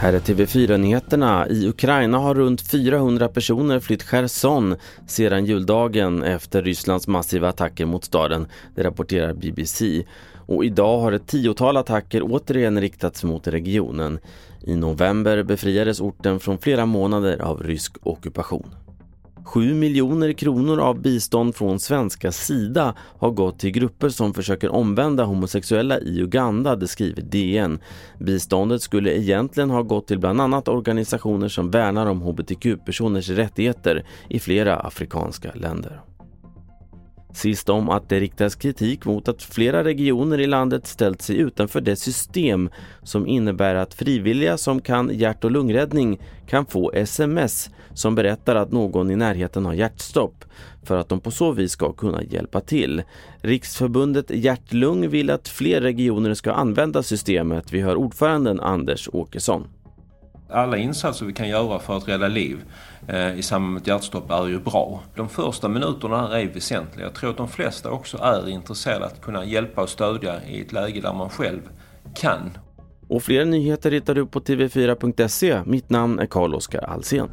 Här är TV4-nyheterna. I Ukraina har runt 400 personer flytt Cherson sedan juldagen efter Rysslands massiva attacker mot staden, det rapporterar BBC. Och idag har ett tiotal attacker återigen riktats mot regionen. I november befriades orten från flera månader av rysk ockupation. 7 miljoner kronor av bistånd från svenska Sida har gått till grupper som försöker omvända homosexuella i Uganda, det skriver DN. Biståndet skulle egentligen ha gått till bland annat organisationer som värnar om hbtq-personers rättigheter i flera afrikanska länder. Sist om att det riktas kritik mot att flera regioner i landet ställt sig utanför det system som innebär att frivilliga som kan hjärt- och lungräddning kan få sms som berättar att någon i närheten har hjärtstopp för att de på så vis ska kunna hjälpa till. Riksförbundet Hjärtlung vill att fler regioner ska använda systemet. Vi hör ordföranden Anders Åkesson. Alla insatser vi kan göra för att rädda liv eh, i samband med ett hjärtstopp är ju bra. De första minuterna är väsentliga. Jag tror att de flesta också är intresserade att kunna hjälpa och stödja i ett läge där man själv kan. Och fler nyheter hittar du på tv4.se. Mitt namn är Carl-Oskar Alsen.